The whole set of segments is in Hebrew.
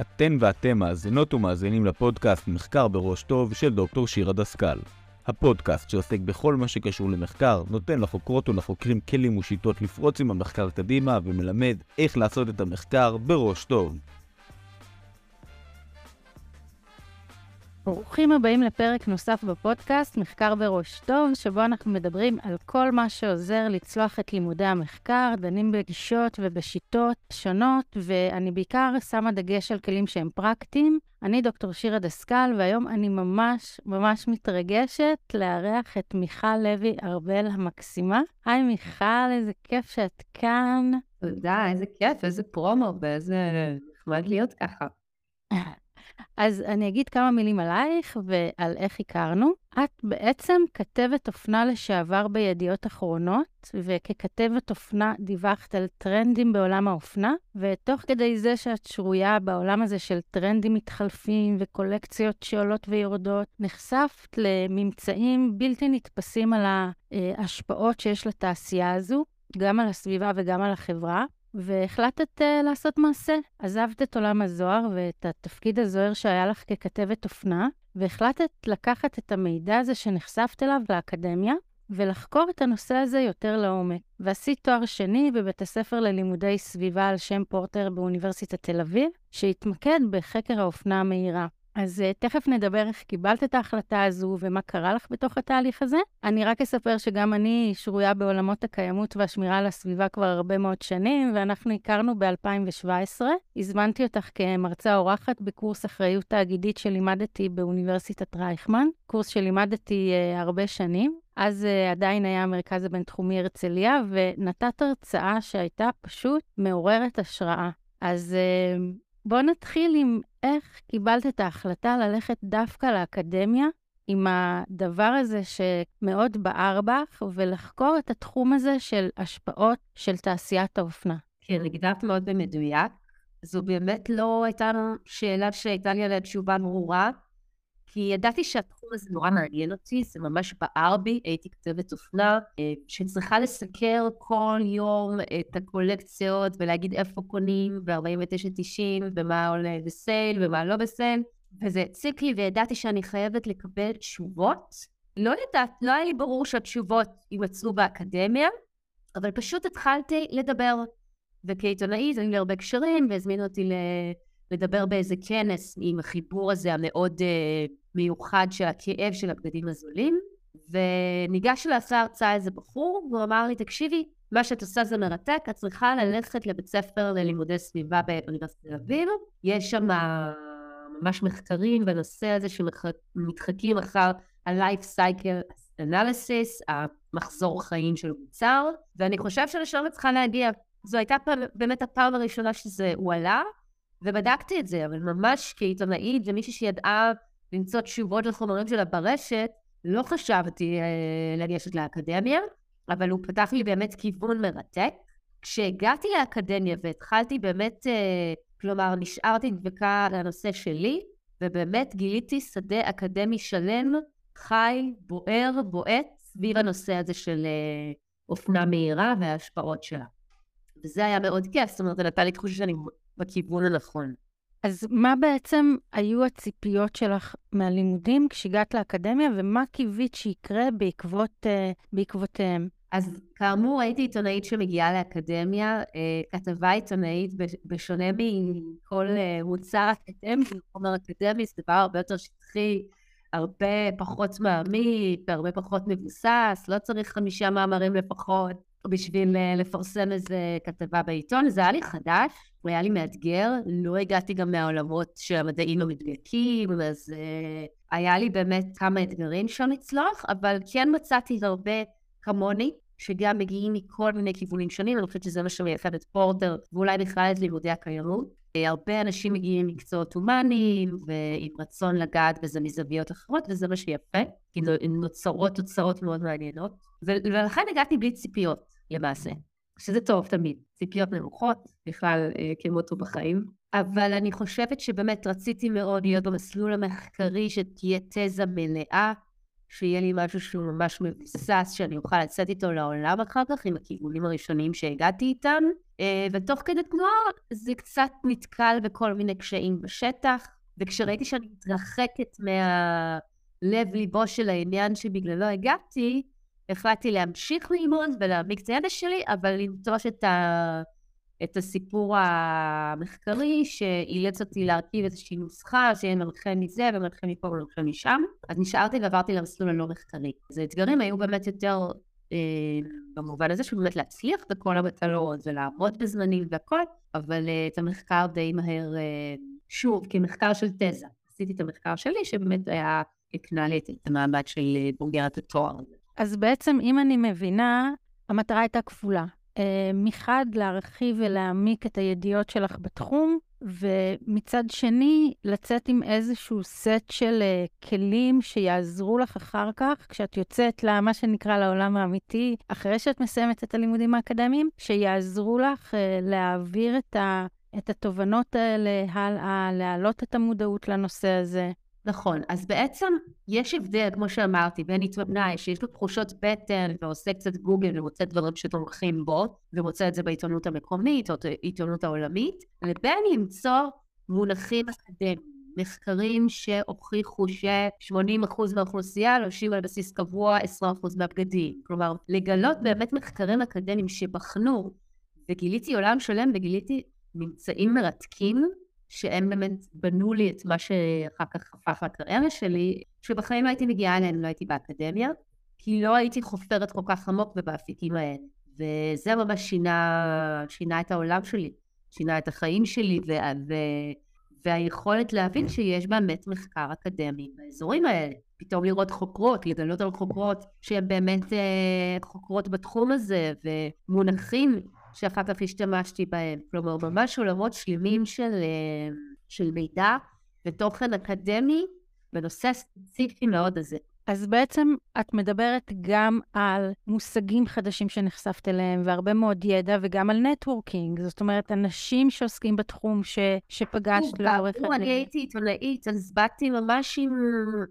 אתן ואתם מאזינות ומאזינים לפודקאסט מחקר בראש טוב של דוקטור שירה דסקל. הפודקאסט שעוסק בכל מה שקשור למחקר, נותן לחוקרות ולחוקרים כלים ושיטות לפרוץ עם המחקר קדימה ומלמד איך לעשות את המחקר בראש טוב. ברוכים הבאים לפרק נוסף בפודקאסט, מחקר בראש טוב, שבו אנחנו מדברים על כל מה שעוזר לצלוח את לימודי המחקר, דנים בגישות ובשיטות שונות, ואני בעיקר שמה דגש על כלים שהם פרקטיים. אני דוקטור שירה דסקל, והיום אני ממש ממש מתרגשת לארח את מיכל לוי ארבל המקסימה. היי מיכל, איזה כיף שאת כאן. תודה, איזה כיף, איזה פרומו, ואיזה נחמד להיות ככה. אז אני אגיד כמה מילים עלייך ועל איך הכרנו. את בעצם כתבת אופנה לשעבר בידיעות אחרונות, וככתבת אופנה דיווחת על טרנדים בעולם האופנה, ותוך כדי זה שאת שרויה בעולם הזה של טרנדים מתחלפים וקולקציות שעולות ויורדות, נחשפת לממצאים בלתי נתפסים על ההשפעות שיש לתעשייה הזו, גם על הסביבה וגם על החברה. והחלטת uh, לעשות מעשה. עזבת את עולם הזוהר ואת התפקיד הזוהר שהיה לך ככתבת אופנה, והחלטת לקחת את המידע הזה שנחשפת אליו לאקדמיה, ולחקור את הנושא הזה יותר לעומק. ועשית תואר שני בבית הספר ללימודי סביבה על שם פורטר באוניברסיטת תל אביב, שהתמקד בחקר האופנה המהירה. אז uh, תכף נדבר איך קיבלת את ההחלטה הזו ומה קרה לך בתוך התהליך הזה. אני רק אספר שגם אני שרויה בעולמות הקיימות והשמירה על הסביבה כבר הרבה מאוד שנים, ואנחנו הכרנו ב-2017. הזמנתי אותך כמרצה אורחת בקורס אחריות תאגידית שלימדתי באוניברסיטת רייכמן, קורס שלימדתי uh, הרבה שנים. אז uh, עדיין היה המרכז הבינתחומי הרצליה, ונתת הרצאה שהייתה פשוט מעוררת השראה. אז uh, בואו נתחיל עם איך קיבלת את ההחלטה ללכת דווקא לאקדמיה עם הדבר הזה שמאוד בער בך, ולחקור את התחום הזה של השפעות של תעשיית האופנה. כן, הגדרת מאוד במדויק. זו באמת לא הייתה שאלה שהייתה לי עליה תשובה ברורה, כי ידעתי שהתחום הזה נורא מעניין אותי, זה ממש בער בי, הייתי כתבת אופנה, אה, שצריכה לסקר כל יום את הקולקציות ולהגיד איפה קונים ב-49.90 ומה עולה בסייל ומה לא בסייל, וזה הציק לי וידעתי שאני חייבת לקבל תשובות. לא ידעת, לא היה לי ברור שהתשובות יימצאו באקדמיה, אבל פשוט התחלתי לדבר. וכעיתונאית היו לי הרבה קשרים והזמינו אותי ל... לדבר באיזה כנס עם החיבור הזה המאוד uh, מיוחד של הכאב של הבגדים הזולים, וניגש לעשות הרצאה איזה בחור, והוא אמר לי, תקשיבי, מה שאת עושה זה מרתק, את צריכה ללכת לבית ספר ללימודי סביבה באוניברסיטת תל אביב, יש שם ממש מחקרים בנושא הזה שמתחקים אחר ה-life cycle analysis, המחזור חיים של מוצר, ואני חושבת שלשם את צריכה להגיע. זו הייתה פעם, באמת הפעם הראשונה שזה הועלה, ובדקתי את זה, אבל ממש כעיתונאית ומישהי שידעה למצוא תשובות לחומרים שלה ברשת, לא חשבתי אה, לגשת לאקדמיה, אבל הוא פתח לי באמת כיוון מרתק. כשהגעתי לאקדמיה והתחלתי באמת, אה, כלומר, נשארתי דבקה לנושא שלי, ובאמת גיליתי שדה אקדמי שלם, חי, בוער, בועט, סביב הנושא הזה של אה, אופנה מהירה וההשפעות שלה. וזה היה מאוד כיף, זאת אומרת, זה נתן לי תחושה שאני בכיוון הנכון. אז מה בעצם היו הציפיות שלך מהלימודים כשהגעת לאקדמיה, ומה קיווית שיקרה בעקבות, uh, בעקבותיהם? אז כאמור, הייתי עיתונאית שמגיעה לאקדמיה, uh, כתבה עיתונאית, בשונה מכל uh, מוצר אקדמי, חומר אקדמי, זה דבר הרבה יותר שטחי, הרבה פחות מעמיק, הרבה פחות מבוסס, לא צריך חמישה מאמרים לפחות. בשביל אה, לפרסם איזה כתבה בעיתון. זה היה לי חדש, הוא היה לי מאתגר, לא הגעתי גם מהעולמות של המדעים המדויקים, אז uh, היה לי באמת כמה אתגרים שם לצלוח, אבל כן מצאתי הרבה כמוני, שגם מגיעים מכל מיני כיוונים שונים, אני חושבת שזה מה שמייחד את פורטר, ואולי בכלל את לימודי הקיימות. אה, הרבה אנשים מגיעים ממקצועות הומניים, ועם רצון לגעת בזה מזוויות אחרות, וזה מה שיפה, כי נוצרות תוצאות מאוד מעניינות. ולכן הגעתי בלי ציפיות, למעשה. שזה טוב תמיד, ציפיות נמוכות, בכלל אה, כמוטו בחיים. אבל אני חושבת שבאמת רציתי מאוד להיות במסלול המחקרי שתהיה תזה מלאה, שיהיה לי משהו שהוא ממש מבוסס, שאני אוכל לצאת איתו לעולם אחר כך, עם הכיוונים הראשונים שהגעתי איתם. אה, ותוך כדי תנועה זה קצת נתקל בכל מיני קשיים בשטח, וכשראיתי שאני מתרחקת מהלב ליבו של העניין שבגללו הגעתי, החלטתי להמשיך ללמוד ולהעמיק את הידע שלי, אבל לנטוש את, ה... את הסיפור המחקרי שאילץ אותי להרכיב איזושהי נוסחה שיהיה מנחה מזה ומנחה מפה ומנחה משם. אז נשארתי ועברתי למסלול הלא מחקרי. אז האתגרים היו באמת יותר אה, במובן הזה של באמת להצליח בכל המטלות ולעמוד בזמנים והכל, אבל אה, את המחקר די מהר, אה, שוב, כמחקר של תזה. עשיתי את המחקר שלי שבאמת היה, הקנה לי את המעמד של אה, בוגרת התואר הזה. אז בעצם, אם אני מבינה, המטרה הייתה כפולה. אה, מחד, להרחיב ולהעמיק את הידיעות שלך בתחום, ומצד שני, לצאת עם איזשהו סט של uh, כלים שיעזרו לך אחר כך, כשאת יוצאת למה שנקרא לעולם האמיתי, אחרי שאת מסיימת את הלימודים האקדמיים, שיעזרו לך uh, להעביר את, ה, את התובנות האלה הלאה, להעלות את המודעות לנושא הזה. נכון, אז בעצם יש הבדל, כמו שאמרתי, בין עיתונאי שיש לו תחושות בטן ועושה קצת גוגל ומוצא דברים שתומכים בו, ומוצא את זה בעיתונות המקומית או בעיתונות העולמית, לבין למצוא מונחים אקדמיים, מחקרים שהוכיחו ש-80% מהאוכלוסייה לובשים על בסיס קבוע 20% מהבגדים. כלומר, לגלות באמת מחקרים אקדמיים שבחנו, וגיליתי עולם שלם וגיליתי ממצאים מרתקים שהם באמת בנו לי את מה שאחר כך הפך לקריירה שלי, שבחיים לא הייתי מגיעה אליהם, לא הייתי באקדמיה, כי לא הייתי חופרת כל כך עמוק ובאפיקים האלה. וזה ממש שינה, שינה את העולם שלי, שינה את החיים שלי, ו, ו, והיכולת להבין שיש באמת מחקר אקדמי באזורים האלה. פתאום לראות חוקרות, לגלות על חוקרות שהן באמת אה, חוקרות בתחום הזה, ומונחים שאחר כך השתמשתי בהם. כלומר, ממש עולמות שלמים של, אה, של מידע ותוכן אקדמי בנושא הספציפי מאוד הזה. אז בעצם את מדברת גם על מושגים חדשים שנחשפת אליהם, והרבה מאוד ידע, וגם על נטוורקינג. זאת אומרת, אנשים שעוסקים בתחום ש... שפגשת לאורך הדרך. אני הייתי עיתונאית, אז באתי ממש עם...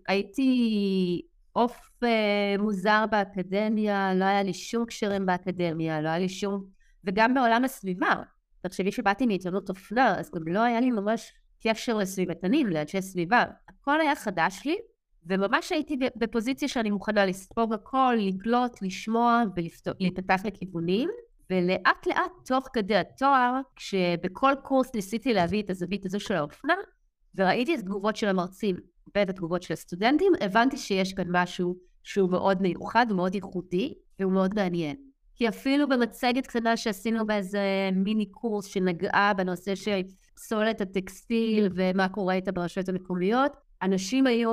הייתי עוף אה, מוזר באקדמיה, לא היה לי שום קשרים באקדמיה, לא היה לי שום וגם בעולם הסביבה. תחשבי שבאתי מעיתונות אופנה, אז גם לא היה לי ממש קשר לסביבתנים, לאנשי סביבה. הכל היה חדש לי, וממש הייתי בפוזיציה שאני מוכנה לספוג הכל, לקלוט, לשמוע ולהיפתח לכיוונים. ולאט לאט, תוך כדי התואר, כשבכל קורס ניסיתי להביא את הזווית הזו של האופנה, וראיתי את התגובות של המרצים ואת התגובות של הסטודנטים, הבנתי שיש כאן משהו שהוא מאוד מיוחד ומאוד ייחודי, והוא מאוד מעניין. כי אפילו במצגת קטנה שעשינו באיזה מיני קורס שנגעה בנושא של פסולת הטקסטיל ומה קורה איתה ברשויות המקומיות, אנשים היו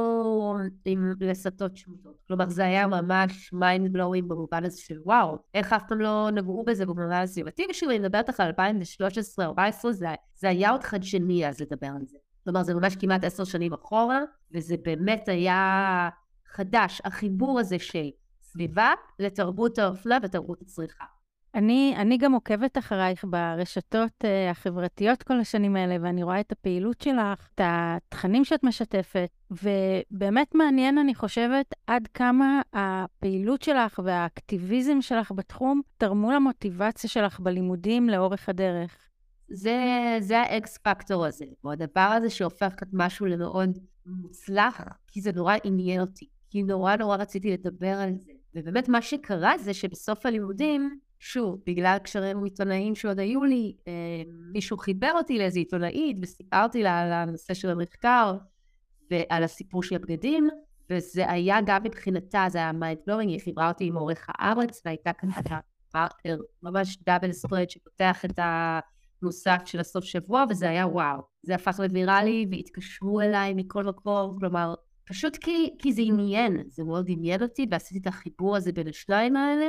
עם לסתות שמותות. כלומר, זה היה ממש mind blowing במובן הזה של וואו, איך אף פעם לא נגעו בזה במובן הסביבתי, ושוב, אני מדברת איתך על 2013-2014, זה, זה היה עוד חדשני אז לדבר על זה. כלומר, זה ממש כמעט עשר שנים אחורה, וזה באמת היה חדש, החיבור הזה של סביבה לתרבות האופנה ותרבות הצריכה. אני, אני גם עוקבת אחרייך ברשתות uh, החברתיות כל השנים האלה, ואני רואה את הפעילות שלך, את התכנים שאת משתפת, ובאמת מעניין, אני חושבת, עד כמה הפעילות שלך והאקטיביזם שלך בתחום תרמו למוטיבציה שלך בלימודים לאורך הדרך. זה, זה ה X factor הזה, או הדבר הזה שהופך את משהו למאוד מוצלח, כי זה נורא עניין אותי, כי נורא נורא רציתי לדבר על זה. ובאמת מה שקרה זה שבסוף הלימודים, שוב, בגלל קשרים עיתונאיים שעוד היו לי, אה, מישהו חיבר אותי לאיזו עיתונאית וסיפרתי לה על הנושא של המחקר ועל הסיפור של הבגדים, וזה היה גם מבחינתה, זה היה mind blowing, היא חיברה אותי עם עורך הארץ, והייתה כאן מרקר, ממש דאבל ספרד שפותח את הנוסף של הסוף שבוע, וזה היה וואו. זה הפך לוויראלי והתקשרו אליי מכל מקום, כלומר, פשוט כי, כי זה עניין, זה מאוד עניין אותי, ועשיתי את החיבור הזה בין השניים האלה,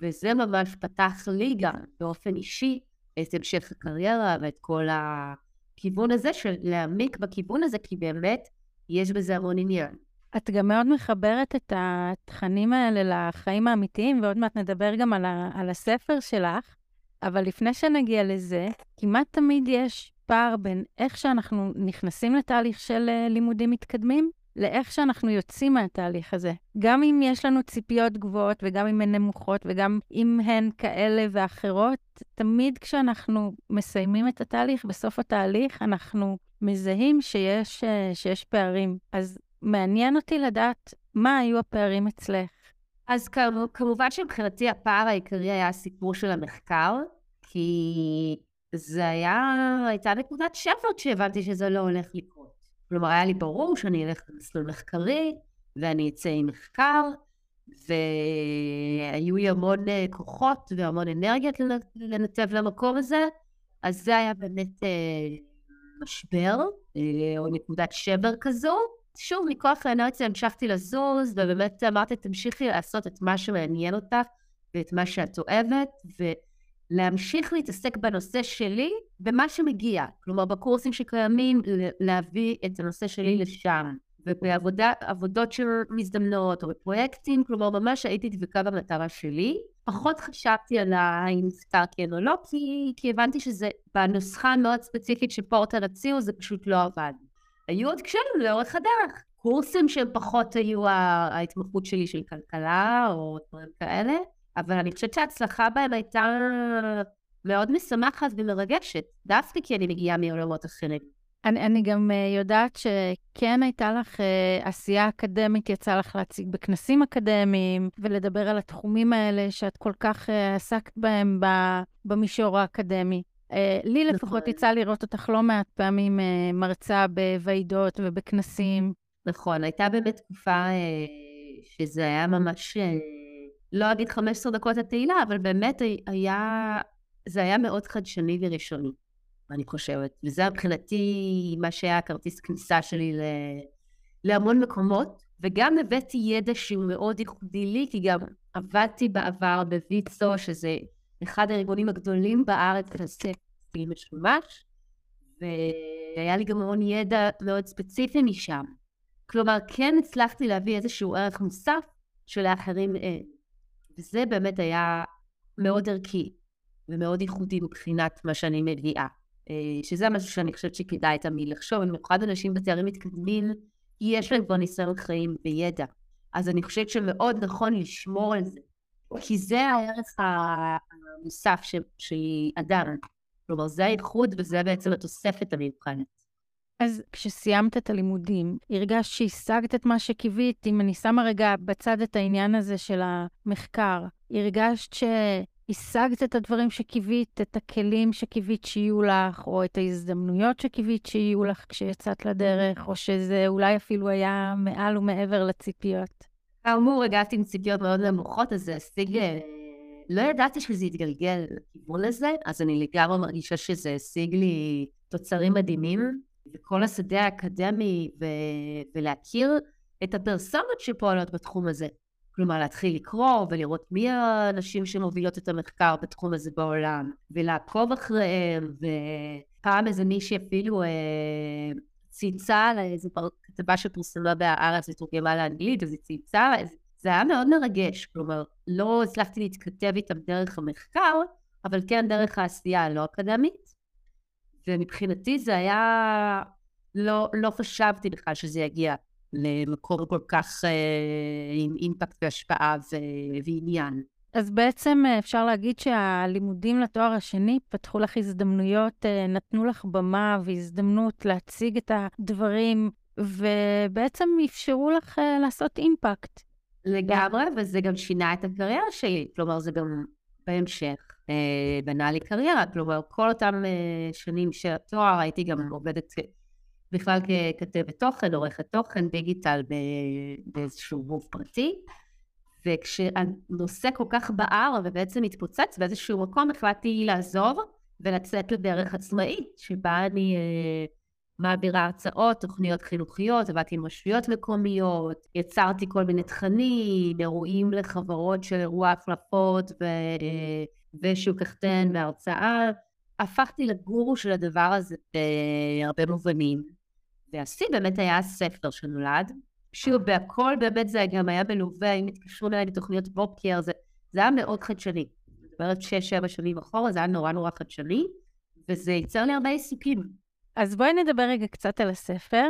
וזה ממש פתח לי גם באופן אישי את המשך הקריירה ואת כל הכיוון הזה של להעמיק בכיוון הזה, כי באמת יש בזה המון עניין. את גם מאוד מחברת את התכנים האלה לחיים האמיתיים, ועוד מעט נדבר גם על, ה, על הספר שלך, אבל לפני שנגיע לזה, כמעט תמיד יש פער בין איך שאנחנו נכנסים לתהליך של אה, לימודים מתקדמים, לאיך שאנחנו יוצאים מהתהליך הזה. גם אם יש לנו ציפיות גבוהות וגם אם הן נמוכות וגם אם הן כאלה ואחרות, תמיד כשאנחנו מסיימים את התהליך, בסוף התהליך אנחנו מזהים שיש, אה, שיש פערים. אז מעניין אותי לדעת מה היו הפערים אצלך. אז כמובן שמבחינתי הפער העיקרי היה הסיפור של המחקר, כי זה היה, הייתה נקודת שפר כשהבנתי שזה לא הולך לקרות. כלומר, היה לי ברור שאני אלך למסלול מחקרי, ואני אצא עם מחקר, והיו לי המון אה, כוחות והמון אנרגיות לנתב למקום הזה, אז זה היה באמת אה, משבר, אה, או נקודת שבר כזו. שוב, מכוח האנרציה המשכתי לזוז, ובאמת אמרתי, תמשיכי לעשות את מה שמעניין אותך, ואת מה שאת אוהבת, ולהמשיך להתעסק בנושא שלי, במה שמגיע. כלומר, בקורסים שקיימים, להביא את הנושא שלי לשם. ובעבודות של מזדמנות או בפרויקטים, כלומר ממש הייתי דבקה במטרה שלי. פחות חשבתי על האם נפתר כן או לא, כי, כי הבנתי שזה בנוסחה המאוד ספציפית שפורטר הציעו, זה פשוט לא עבד. היו עוד קשיים לאורך הדרך. קורסים שהם פחות היו ההתמחות שלי של כלכלה או דברים כאלה, אבל אני חושבת שההצלחה בהם הייתה מאוד משמחת ומרגשת, דווקא כי אני מגיעה מעולמות אחרים. אני, אני גם uh, יודעת שכן הייתה לך uh, עשייה אקדמית, יצא לך להציג בכנסים אקדמיים ולדבר על התחומים האלה שאת כל כך uh, עסקת בהם במישור האקדמי. לי נכון. לפחות יצא לראות אותך לא מעט פעמים מרצה בוועידות ובכנסים. נכון, הייתה באמת תקופה שזה היה ממש, לא אגיד 15 דקות התהילה, אבל באמת היה, זה היה מאוד חדשני וראשוני. אני חושבת. וזה מבחינתי מה שהיה כרטיס כניסה שלי ל... להמון מקומות, וגם הבאתי ידע שהוא מאוד ייחודי לי, כי גם עבדתי בעבר בוויצו, שזה אחד הארגונים הגדולים בארץ בנושא פיל משומש, והיה לי גם המון ידע מאוד ספציפי משם. כלומר, כן הצלחתי להביא איזשהו ערך מוסף שלאחרים אין. וזה באמת היה מאוד ערכי ומאוד ייחודי מבחינת מה שאני מביאה. אה, שזה משהו שאני חושבת שכדאי תמיד לחשוב, במיוחד אנשים בתארים מתקדמים, יש להם כבר ניסיון חיים וידע. אז אני חושבת שמאוד נכון לשמור על זה, כי זה הערך המוסף של אדם. כלומר, זה הייחוד וזה בעצם התוספת המיוחדת. אז כשסיימת את הלימודים, הרגשת שהשגת את מה שקיווית, אם אני שמה רגע בצד את העניין הזה של המחקר, הרגשת ש... השגת את הדברים שקיווית, את הכלים שקיווית שיהיו לך, או את ההזדמנויות שקיווית שיהיו לך כשיצאת לדרך, או שזה אולי אפילו היה מעל ומעבר לציפיות? כאמור, הגעתי עם ציפיות מאוד נמוכות, אז זה השיג... אה, לא ידעתי שזה יתגלגל לכיוון הזה, אז אני לגמרי מרגישה שזה השיג לי תוצרים מדהימים, וכל השדה האקדמי, ו... ולהכיר את הפרסונות שפועלות בתחום הזה. כלומר, להתחיל לקרוא ולראות מי האנשים שמובילות את המחקר בתחום הזה בעולם, ולעקוב אחריהם, ופעם איזה מישהי אפילו אה, צייצה על איזו כתבה שפורסמה בהארץ ותורגמה לאנגלית, אז היא צייצה, זה היה מאוד מרגש, כלומר, לא הצלחתי להתכתב איתם דרך המחקר, אבל כן דרך העשייה הלא אקדמית, ומבחינתי זה היה, לא, לא חשבתי בכלל שזה יגיע למקום כל כך אה, עם אימפקט והשפעה ו- ועניין. אז בעצם אה, אפשר להגיד שהלימודים לתואר השני פתחו לך הזדמנויות, אה, נתנו לך במה והזדמנות להציג את הדברים, ובעצם אפשרו לך אה, לעשות אימפקט. לגמרי, וזה גם שינה את הקריירה שלי, כלומר זה גם בהמשך בנה לי קריירה, כלומר כל אותם שנים של התואר הייתי גם עובדת בכלל ככתבת תוכן, עורכת תוכן, דיגיטל באיזשהו גוף פרטי. וכשהנושא כל כך בער ובעצם התפוצץ באיזשהו מקום, החלטתי לעזוב ולצאת לדרך עצמאית, שבה אני אה, מעבירה הרצאות, תוכניות חינוכיות, עבדתי עם רשויות מקומיות, יצרתי כל מיני תכנים, אירועים לחברות של אירוע החלפות ו... ושוק החתן והרצאה. הפכתי לגורו של הדבר הזה בהרבה מובנים. והשיא באמת היה הספר שנולד. שוב, בהכל באמת זה גם היה מלווה, אם התקשרו אליי לתוכניות בוקר, זה, זה היה מאוד חדשני. זאת אומרת, שש-שבע שנים אחורה, זה היה נורא נורא חדשני, וזה ייצר לי הרבה עיסוקים. אז בואי נדבר רגע קצת על הספר.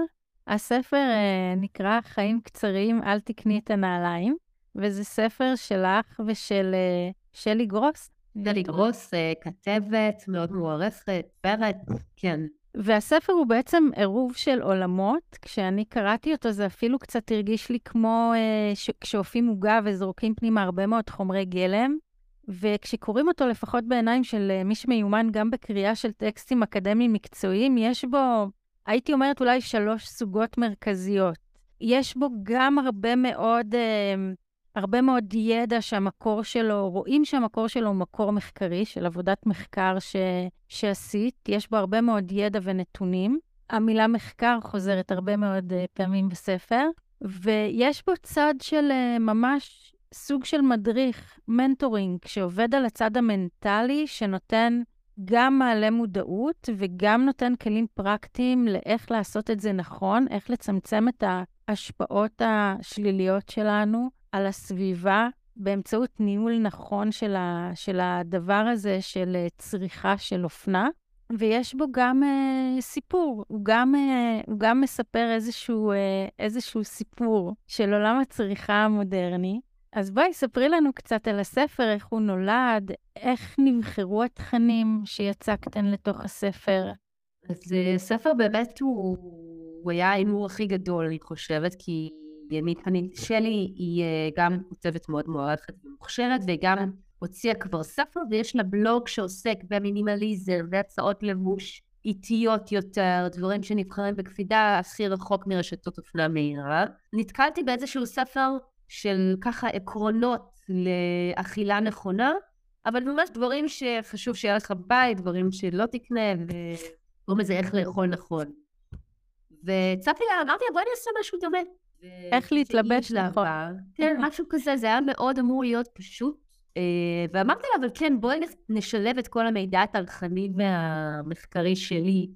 הספר אה, נקרא חיים קצרים, אל תקני את הנעליים, וזה ספר שלך ושל אה, שלי גרוס. שלי גרוס, אה, כתבת מאוד מוערכת, פרט, כן. והספר הוא בעצם עירוב של עולמות. כשאני קראתי אותו, זה אפילו קצת הרגיש לי כמו אה, ש- כשאופים עוגה וזורקים פנימה הרבה מאוד חומרי גלם. וכשקוראים אותו, לפחות בעיניים של אה, מי שמיומן גם בקריאה של טקסטים אקדמיים מקצועיים, יש בו, הייתי אומרת, אולי שלוש סוגות מרכזיות. יש בו גם הרבה מאוד, אה, הרבה מאוד ידע שהמקור שלו, רואים שהמקור שלו הוא מקור מחקרי, של עבודת מחקר ש, שעשית. יש בו הרבה מאוד ידע ונתונים. המילה מחקר חוזרת הרבה מאוד uh, פעמים בספר, ויש בו צד של uh, ממש סוג של מדריך, מנטורינג, שעובד על הצד המנטלי, שנותן גם מעלה מודעות וגם נותן כלים פרקטיים לאיך לעשות את זה נכון, איך לצמצם את ההשפעות השליליות שלנו על הסביבה באמצעות ניהול נכון של, ה, של הדבר הזה של אה, צריכה של אופנה. ויש בו גם אה, סיפור, הוא גם, אה, הוא גם מספר איזשהו, אה, איזשהו סיפור של עולם הצריכה המודרני. אז בואי, ספרי לנו קצת על הספר, איך הוא נולד, איך נבחרו התכנים שיצקתן לתוך הספר. אז הספר באמת הוא, הוא היה ההימור הכי גדול, אני חושבת, כי ימית פנית שלי היא גם כותבת מאוד מוערכת ומוכשרת, וגם הוציאה כבר ספר, ויש לה בלוג שעוסק במינימליזם והצעות לבוש איטיות יותר, דברים שנבחרים בקפידה הכי רחוק מרשתות אופנה מהירה. נתקלתי באיזשהו ספר של ככה עקרונות לאכילה נכונה, אבל ממש דברים שחשוב שיהיה לך בית, דברים שלא תקנה, וקוראים לזה איך לאכול נכון. והצעתי לה, אמרתי לה, בואי נעשה משהו דומה. איך להתלבש נכון. כן, משהו כזה, זה היה מאוד אמור להיות פשוט. ואמרתי לה, אבל כן, בואי נשלב את כל המידע הטרחני והמחקרי שלי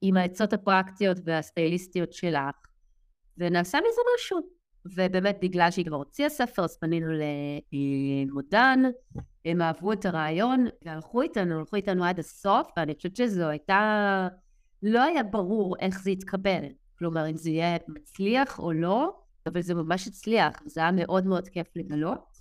עם העצות הפרקטיות והסטייליסטיות שלך, ונעשה מזה משהו. ובאמת, בגלל שהיא כבר הוציאה ספר, אז פנינו למודן, הם אהבו את הרעיון, והלכו איתנו, הלכו איתנו עד הסוף, ואני חושבת שזו הייתה... לא היה ברור איך זה יתקבל. כלומר, אם זה יהיה מצליח או לא, אבל זה ממש הצליח, זה היה מאוד מאוד כיף לגלות.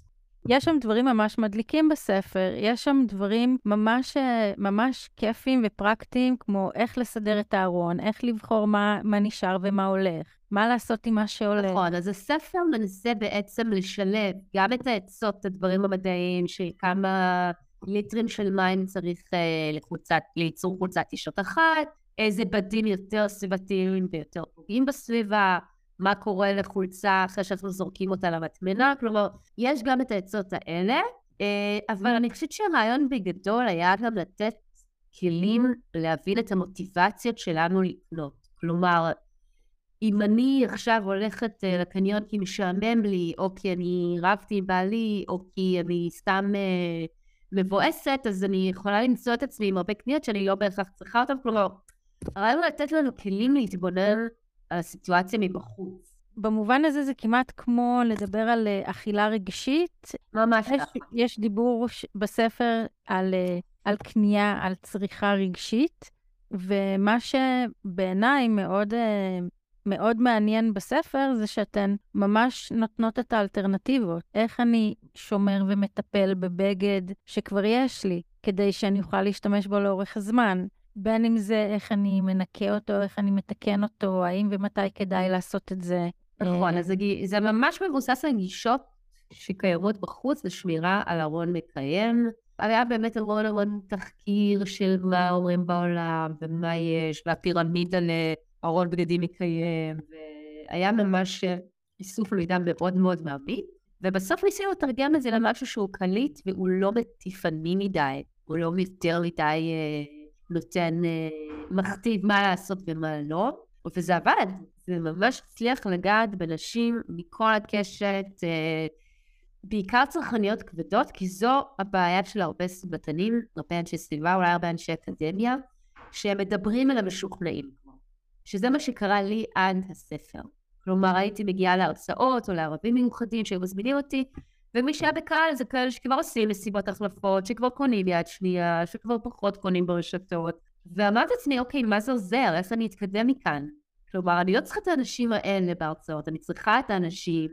יש שם דברים ממש מדליקים בספר, יש שם דברים ממש, ממש כיפים ופרקטיים, כמו איך לסדר את הארון, איך לבחור מה, מה נשאר ומה הולך, מה לעשות עם מה שהולך. נכון, אז הספר מנסה בעצם לשלב גם את העצות, את הדברים המדעיים, של כמה ליטרים של מים צריך אה, לחוצת, לייצור חולצת אישות אחת, איזה בדים יותר סביבתיים ויותר פוגעים בסביבה, מה קורה לחולצה אחרי שאנחנו זורקים אותה למטמנה, כלומר, יש גם את העצות האלה, אה, אבל אני חושבת שהרעיון בגדול היה גם לתת כלים להבין את המוטיבציות שלנו לקנות. כלומר, אם אני עכשיו הולכת אה, לקניון כי משעמם לי, או כי אני רבתי עם בעלי, או כי אני סתם אה, מבואסת, אז אני יכולה למצוא את עצמי עם הרבה קניות שאני לא בהכרח צריכה אותן. כלומר, הרעיון הוא לתת לנו כלים להתבונן על הסיטואציה מבחוץ. במובן הזה זה כמעט כמו לדבר על uh, אכילה רגשית. ממש יש, יש דיבור בספר על, uh, על קנייה, על צריכה רגשית, ומה שבעיניי מאוד, uh, מאוד מעניין בספר זה שאתן ממש נותנות את האלטרנטיבות. איך אני שומר ומטפל בבגד שכבר יש לי, כדי שאני אוכל להשתמש בו לאורך הזמן. בין אם זה איך אני מנקה אותו, איך אני מתקן אותו, האם ומתי כדאי לעשות את זה. נכון, אז זה ממש מבוסס על גישות שקיימות בחוץ לשמירה על ארון מקיים. היה באמת המון המון תחקיר של מה אומרים בעולם ומה יש, והפירמידה לארון בגדים מקיים, והיה ממש איסוף מידע מאוד מאוד מעמיק. ובסוף ניסינו לתרגם את זה למשהו שהוא קליט והוא לא מטיפני מדי, הוא לא יותר מדי אה, נותן, אה, מכתיב מה לעשות ומה לא, וזה עבד, זה ממש הצליח לגעת בנשים מכל הקשת, אה, בעיקר צרכניות כבדות, כי זו הבעיה של הרבה סביבתנים, הרבה אנשי סביבה, אולי הרבה אנשי אקדמיה, שהם מדברים אל המשוכנעים, שזה מה שקרה לי עד הספר. כלומר, הייתי מגיעה להרצאות או לערבים מיוחדים שהיו מזמינים אותי, ומי שהיה בקהל זה כאלה שכבר עושים מסיבות החלפות, שכבר קונים יד שנייה, שכבר פחות קונים ברשתות. ואמרתי לעצמי, אוקיי, מה זה עוזר? איך אני אתקדם מכאן? כלומר, אני לא צריכה את האנשים האלה בהרצאות, אני צריכה את האנשים,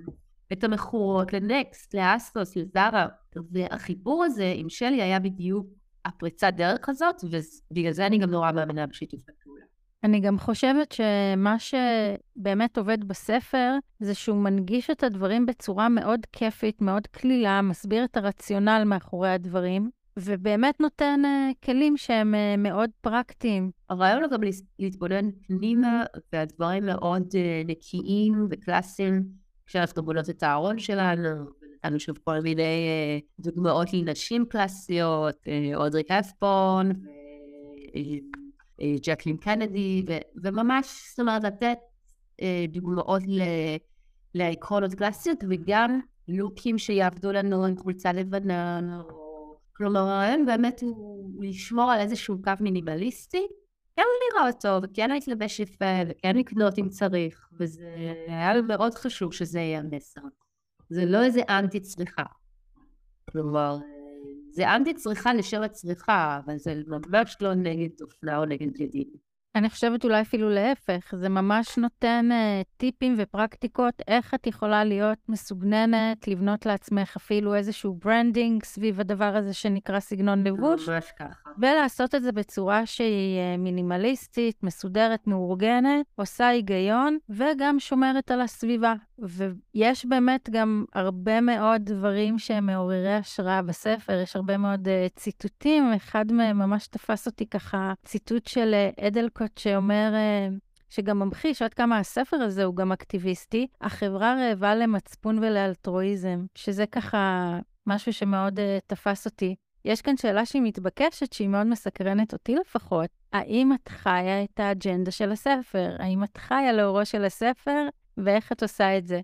את המכורות לנקסט, לאסטוס, לזרה, והחיבור הזה עם שלי היה בדיוק הפריצת דרך הזאת, ובגלל זה אני גם נורא מאמינה בשיתוף הפעולה. אני גם חושבת שמה שבאמת עובד בספר, זה שהוא מנגיש את הדברים בצורה מאוד כיפית, מאוד קלילה, מסביר את הרציונל מאחורי הדברים, ובאמת נותן uh, כלים שהם uh, מאוד פרקטיים. הרעיון הוא גם להתבונן פנימה, והדברים מאוד uh, נקיים וקלאסיים, כשאנחנו בונות את הארון שלנו, נתנו שוב כל מיני uh, דוגמאות לנשים קלאסיות, uh, אודרי אפפון, ג'קלין קנדי, וממש, זאת אומרת, לתת uh, דוגמאות לעקרונות קלאסיות, וגם לוקים שיעבדו לנו עם חולצה לבנה, או כלומר, הרעיון באמת הוא לשמור על איזשהו קו מינימליסטי, כן ליראות טוב, וכן להתלבש יפה, וכן לקנות אם צריך, וזה היה מאוד חשוב שזה יהיה המסר. זה לא איזה אנטי צריכה. כלומר, זה אנטי צריכה לשם הצריכה, אבל זה ממש לא נגד אופנה או נגד ללבוש. אני חושבת אולי אפילו להפך, זה ממש נותן אה, טיפים ופרקטיקות איך את יכולה להיות מסוגננת, לבנות לעצמך אפילו איזשהו ברנדינג סביב הדבר הזה שנקרא סגנון לבוש. ממש ככה. ולעשות את זה בצורה שהיא אה, מינימליסטית, מסודרת, מאורגנת, עושה היגיון, וגם שומרת על הסביבה. ויש באמת גם הרבה מאוד דברים שהם מעוררי השראה בספר, יש הרבה מאוד uh, ציטוטים, אחד מהם ממש תפס אותי ככה, ציטוט של uh, אדלקוט שאומר, uh, שגם ממחיש עד כמה הספר הזה הוא גם אקטיביסטי, החברה רעבה למצפון ולאלטרואיזם, שזה ככה משהו שמאוד uh, תפס אותי. יש כאן שאלה שהיא מתבקשת, שהיא מאוד מסקרנת אותי לפחות. האם את חיה את האג'נדה של הספר? האם את חיה לאורו של הספר? ואיך את עושה את זה?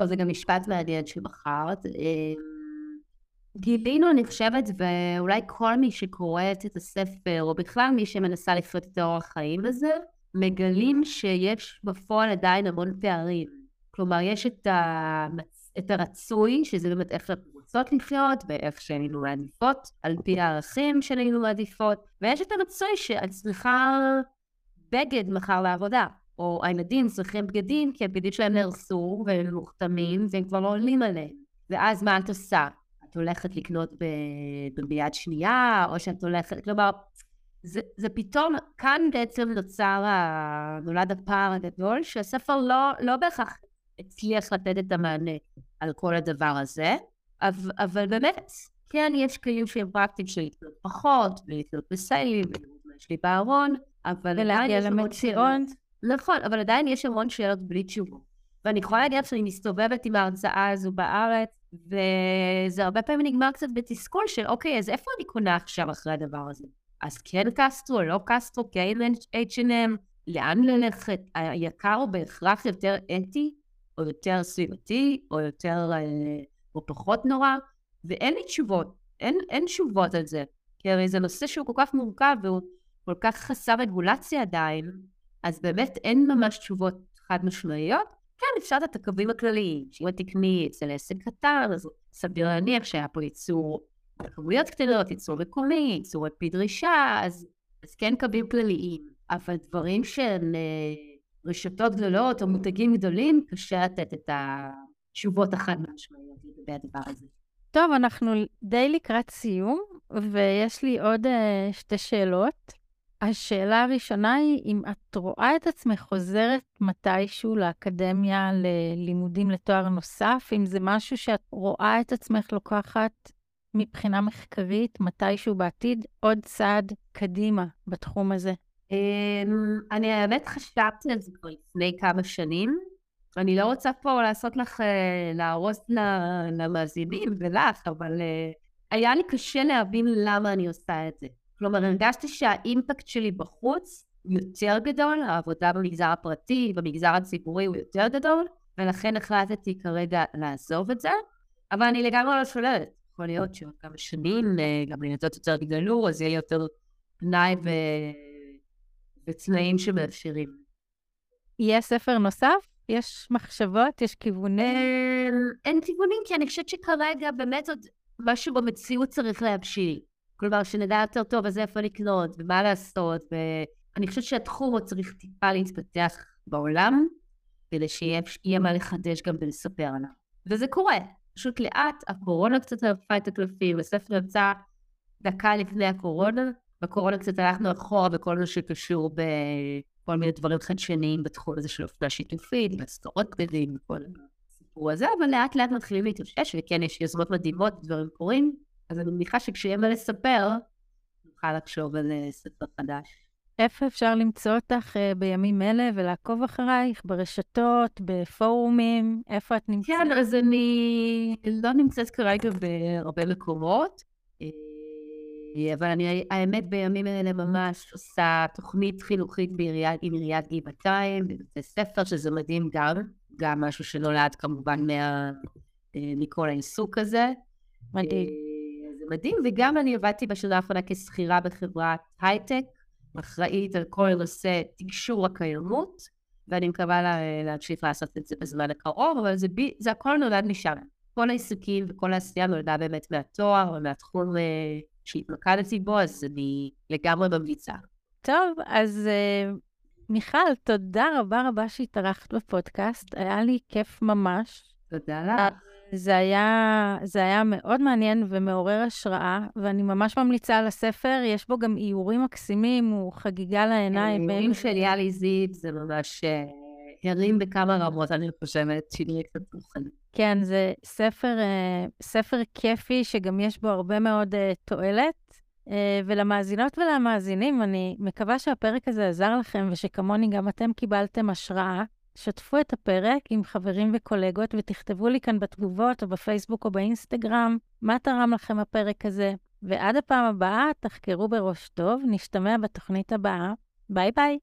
או זה גם משפט מעניין שבחרת. אמ, גילינו, אני חושבת, ואולי כל מי שקוראת את הספר, או בכלל מי שמנסה לחיות את האורח חיים הזה, מגלים שיש בפועל עדיין המון פערים. כלומר, יש את, ה... את הרצוי, שזה באמת איך רוצות לחיות, ואיך שהיינו מעדיפות, על פי הערכים שהיינו מעדיפות, ויש את הרצוי שאת צריכה בגד מחר לעבודה. או הילדים צריכים בגדים, כי הבגדים שלהם נהרסו והם מוכתמים והם כבר לא עולים עליהם. ואז מה את עושה? את הולכת לקנות. ביד שנייה, או שאת הולכת, כלומר, זה, זה פתאום, כאן בעצם נוצר. נולד הפער הגדול, שהספר לא, לא בהכרח הצליח לתת את המענה על כל הדבר הזה, אבל, באמת, כן, יש כלים שהם פרקטיים של לקנות פחות, ולקנות בסיילים, ולקנות מה יש לי בארון, אבל... ולהגיע למציאות. נכון, אבל עדיין יש המון שאלות בלי תשובות. ואני יכולה להגיד שאני מסתובבת עם ההרצאה הזו בארץ, וזה הרבה פעמים נגמר קצת בתסכול של, אוקיי, אז איפה אני קונה עכשיו אחרי הדבר הזה? אז כן קסטרו, לא קסטרו, כן H&M, לאן ללכת? היקר הוא בהכרח יותר אתי, או יותר סביבתי, או יותר, אה, או פחות נורא, ואין לי תשובות. אין, אין תשובות על זה. כי הרי זה נושא שהוא כל כך מורכב, והוא כל כך חסר רגולציה עדיין, אז באמת אין ממש תשובות חד משמעיות. כן, אפשר את הקווים הכלליים, שאם את תקני אצל עסק קטן, אז סביר להניח שהיה פה ייצור בכמויות קטנות, ייצור מקומי, ייצור על פי דרישה, אז, אז כן קווים כלליים. אבל דברים שהם אה, רשתות גדולות או מותגים גדולים, קשה לתת את התשובות החד משמעיות לגבי הדבר הזה. טוב, אנחנו די לקראת סיום, ויש לי עוד uh, שתי שאלות. השאלה הראשונה היא, אם את רואה את עצמך חוזרת מתישהו לאקדמיה ללימודים לתואר נוסף, אם זה משהו שאת רואה את עצמך לוקחת מבחינה מחקרית מתישהו בעתיד עוד צעד קדימה בתחום הזה? אמ, אני האמת חשבתי על זה כבר לפני כמה שנים. אני לא רוצה פה לעשות לך, אה, להרוס למאזינים ולך, אבל אה, היה לי קשה להבין למה אני עושה את זה. כלומר, הרגשתי שהאימפקט שלי בחוץ יותר גדול, העבודה במגזר הפרטי, במגזר הציבורי הוא יותר גדול, ולכן החלטתי כרגע לעזוב את זה, אבל אני לגמרי לא שוללת. יכול להיות שעוד כמה שנים, אה, גם לילדות יותר גדלו, אז יהיה יותר פנאי ו... ותנאים שמאפשרים. יהיה ספר נוסף? יש מחשבות? יש כיוונים? אין, אין כיוונים, כי אני חושבת שכרגע באמת עוד משהו במציאות צריך להבשיל. כלומר, שנדע יותר טוב אז איפה לקנות ומה לעשות, ואני חושבת שהתחום עוד צריך טיפה להתפתח בעולם, כדי שיהיה מה לחדש גם ולספר עליו. וזה קורה. פשוט לאט, הקורונה קצת ערפה את הקלפים, הספר יצא דקה לפני הקורונה, בקורונה קצת הלכנו אחורה בכל מה שקשור בכל מיני דברים חדשניים בתחום הזה של אופנה שיתופית, בסטורות גדולים, וכל הסיפור הזה, אבל לאט לאט מתחילים להתאושש, וכן, יש יוזמות מדהימות, דברים קורים, אז אני מניחה שכשיהיה מה לספר, נוכל לחשוב על אה, ספר חדש. איפה אפשר למצוא אותך uh, בימים אלה ולעקוב אחרייך? ברשתות, בפורומים? איפה את נמצאת? כן, אז אני לא נמצאת כרגע בהרבה מקומות, אה, אבל אני, האמת, בימים אלה ממש עושה תוכנית חינוכית בעיריית, עם עיריית גבעתיים, בבתי ספר, שזה מדהים גם, גם משהו שנולד כמובן מה, אה, מכל העיסוק הזה. מדהים. זה מדהים, וגם אני עבדתי בשנה האחרונה כשכירה בחברת הייטק, אחראית על כל נושא תקשור הקיימות, ואני מקווה לה, להמשיך לעשות את זה בזמן הקרוב, אבל זה, בי, זה הכל נולד משם. כל העיסוקים וכל העשייה נולדה באמת מהתואר ומהתחום אה, שהתמקדתי בו, אז אני לגמרי ממליצה. טוב, אז uh, מיכל, תודה רבה רבה שהתארחת בפודקאסט, היה לי כיף ממש. תודה לך. זה היה, זה היה מאוד מעניין ומעורר השראה, ואני ממש ממליצה על הספר, יש בו גם איורים מקסימים, הוא חגיגה לעיניים. איורים של יאלי זיו זה ממש אה, הרים בכמה רמות, אני חושבת, שירי קצת תוכן. כן, זה ספר, אה, ספר כיפי, שגם יש בו הרבה מאוד אה, תועלת. ולמאזינות ולמאזינים, אני מקווה שהפרק הזה עזר לכם, ושכמוני גם אתם קיבלתם השראה. שתפו את הפרק עם חברים וקולגות ותכתבו לי כאן בתגובות או בפייסבוק או באינסטגרם מה תרם לכם הפרק הזה. ועד הפעם הבאה, תחקרו בראש טוב, נשתמע בתוכנית הבאה. ביי ביי.